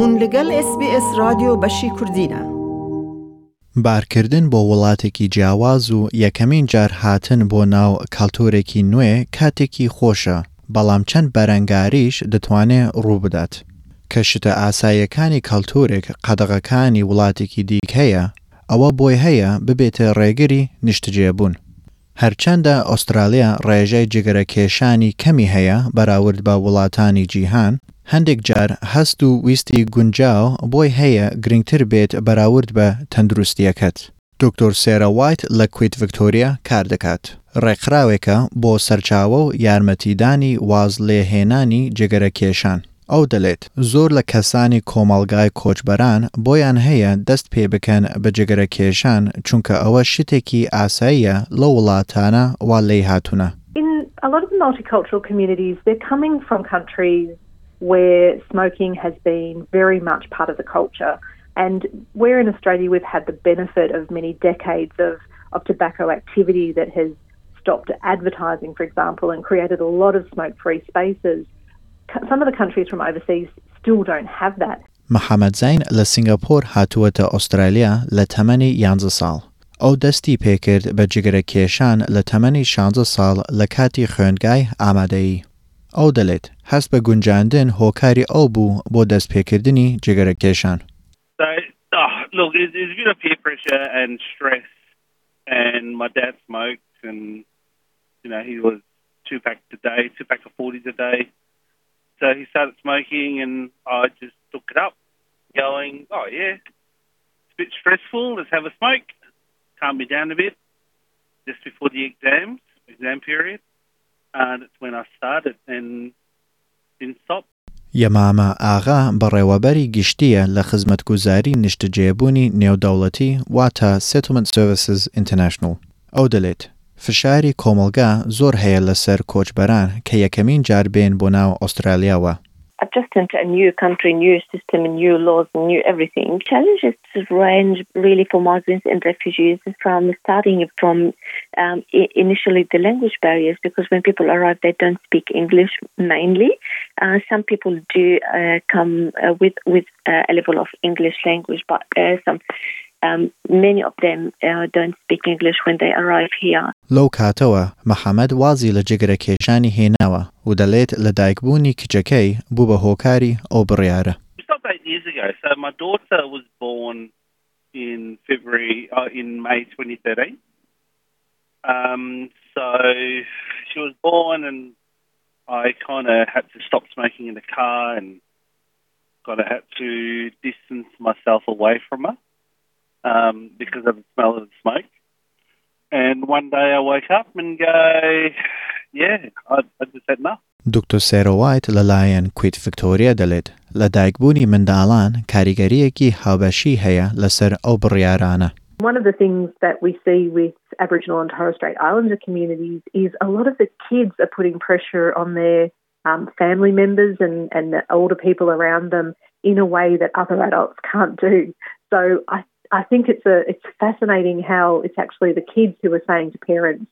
هون لەگەڵ SسBS رادیۆ بەشی کوردینە. بارکردن بۆ وڵاتێکی جیاواز و یەکەمین جار هاتن بۆ ناو کالتۆرێکی نوێ کاتێکی خۆشە بەڵام چەند بەرەنگاریش دەتوانێت ڕوو بدات. کە شتە ئاسایەکانی کەلتورێک قەدەغەکانی وڵاتێکی دیک هەیە ئەوە بۆی هەیە ببێتە ڕێگری نیشتجێبوون. هەرچەندە ئوسترالیا ڕێژەی جگەرەکێشانی کەمی هەیە بەراورد بە وڵاتانی جیهان، هەندێک جار هەست و ویستی گونجاو بۆی هەیە گرنگتر بێت بەراورد بە تەندروستیەکەت. دکتۆر سێرە وایت لە کویت ڤکتۆریا کار دەکات. ڕێکخراوێکە بۆ سەرچاوە و یارمەتیدانی واز لێهێنانی جگەرە کێشان. ئەو دەڵێت زۆر لە کەسانی کۆمەلگای کۆچبەران بۆیان هەیە دەست پێ بکەن بە جگەرە کێشان چونکە ئەوە شتێکی ئاساییە لە وڵاتانە وا لی هاتوونە. In a lot of the multicultural communities, they're coming from countries where smoking has been very much part of the culture. And where in Australia we've had the benefit of many decades of, of tobacco activity that has stopped advertising, for example, and created a lot of smoke free spaces. some of the countries from overseas still don't have that. محەممەد زین لە سنگاپۆر هاتووەتە ئوسترالیا لە تەمەنی یانزە ساڵ. ئەو دەستی پێکرد بە جگرە کێشان لە تەمەنی شانزە ساڵ لە کاتی خوێنگای ئامادەیی. ئەو دەڵێت هەست بە گونجاندن هۆکاری ئەو بوو بۆ دەستپێکردنی جگەرە کێشان. So, oh, look, it's, it's a bit of peer pressure and stress. And my dad smoked, and you know he was two packs a day, two packs of forties a day. So he started smoking, and I just took it up, going, "Oh yeah, it's a bit stressful. Let's have a smoke. Calm me down a bit." Just before the exams, exam period, And it's when I started and didn't stop. یەمامە ئاغا بەڕێوەبەری گشتیە لە خزمەتگوزاری نیشتەجێبوونی نێودەوڵەتی واتە Settlement Services International. ئەو دەڵێت فشاری کۆمەلگا زۆر هەیە لەسەر کۆچبەران کە یەکەمین جار بێن بۆ ناو ئوسترالیاوە. Adjusting to a new country, new system, and new laws, and new everything. Challenges range really for migrants and refugees from starting from um, initially the language barriers because when people arrive, they don't speak English mainly. Uh, some people do uh, come uh, with with a level of English language, but some um, many of them uh, don't speak English when they arrive here. لەو کاتەوە محەممەد وازی لە جگرە کێشانی هێناوە و دەڵێت لە دایکبوونی کچەکەی بوو بە هۆکاری ئەو بڕیارە. eight years ago. So my daughter was born in February, uh, in May 2013. Um, so she was born, and I kind of had to stop smoking in the car, and kind of had to distance myself away from her. um, because of the smell of the smoke. And one day I woke up and go, yeah, I, I just said no. دکتۆر سێرۆوایت لەلایەن کویت ڤکتۆریا دەڵێت لە دایکبوونی منداڵان کاریگەریەکی هاوبەشی هەیە لەسەر ئەو بڕیارانە. One of the things that we see with Aboriginal and Torres Strait Islander communities is a lot of the kids are putting pressure on their um, family members and, and the older people around them in a way that other adults can't do. So I I think it's a it's fascinating how it's actually the kids who are saying to parents,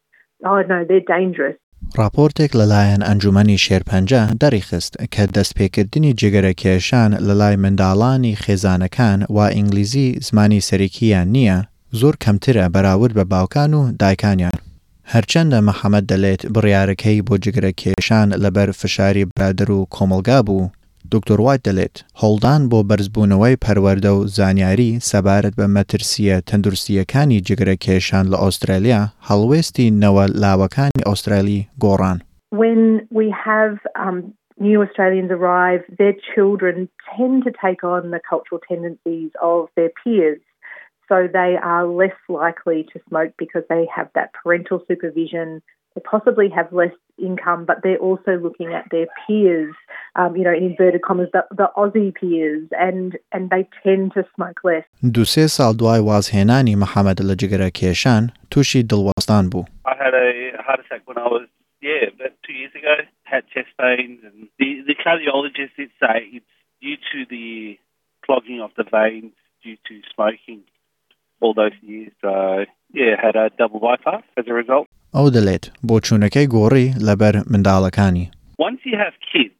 "Oh no, they're dangerous." راپۆرتێک لەلایەن ئەنجومنی شێرپەنجە دەریخست کە دەستپێکردنی جگەرە کێشان لە لای منداڵانی خێزانەکان و ئینگلیزی زمانی سەرەکییان نییە زۆر کەمترە بەراورد بە باوکان و دایکانیان. هەرچەندە مەحەممەد دەڵێت بڕیارەکەی بۆ جگرە کێشان لەبەر فشاری برادر و کۆمەلگا بوو دکتۆر وایت دەڵێت هەڵدان بۆ بەرزبوونەوەی پەروەەردە و زانیاری سەبارەت بە مەترسیە تەندروستیەکانی جگرە کێشان لە ئوسترالیا هەڵوێستی نەوە لاوەکانی ئوسترالی گۆڕان. When we have um, new Australians arrive, their children tend to take on the cultural tendencies of their peers. So they are less likely to smoke because they have that parental supervision. They possibly have less income, but they're also looking at their peers, um, you know, in inverted commas, the, the Aussie peers, and and they tend to smoke less. دوسێ ساڵ دوای وازهێنانی محەممەد لە جگەرە کێشان تووشی دڵوەستان بوو. I had a heart attack when I was yeah about two years ago. Had chest pains, and the the cardiologist did say it's due to the clogging of the veins due to smoking all those years. So yeah, had a double bypass as a result. ئەو دەڵێت بۆ چوونەکەی گۆڕی لەبەر منداڵەکانی. Once you have kids,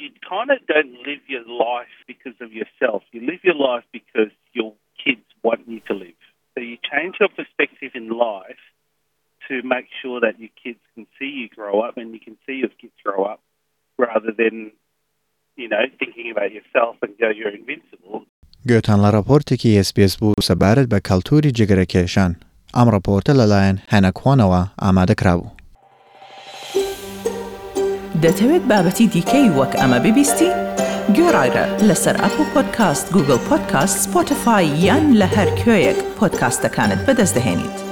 you kind of don't live your life because of yourself. You live your life because your kids want you to live. So you change your perspective in life to make sure that your kids can see you grow up and you can see your kids grow up rather than, you know, thinking about yourself and go, you're invincible. گوتان لە راپۆرتێکی SسBS بوو سەبارەت بە کەلتوری جگرەکێشان ئەم راپۆرتە لەلایەن هەنەکوانەوە ئامادەکرابوو. دەتەوێت بابەتی دیکەی وەک ئەمە ببیستی؟ گۆڕایرە لەسەر ئەپ و پۆدکاست گوگل پۆدکاست سپۆتفاای یان لە هەر کوێیەک پۆدکاستەکانت بەدەستدەێنیت.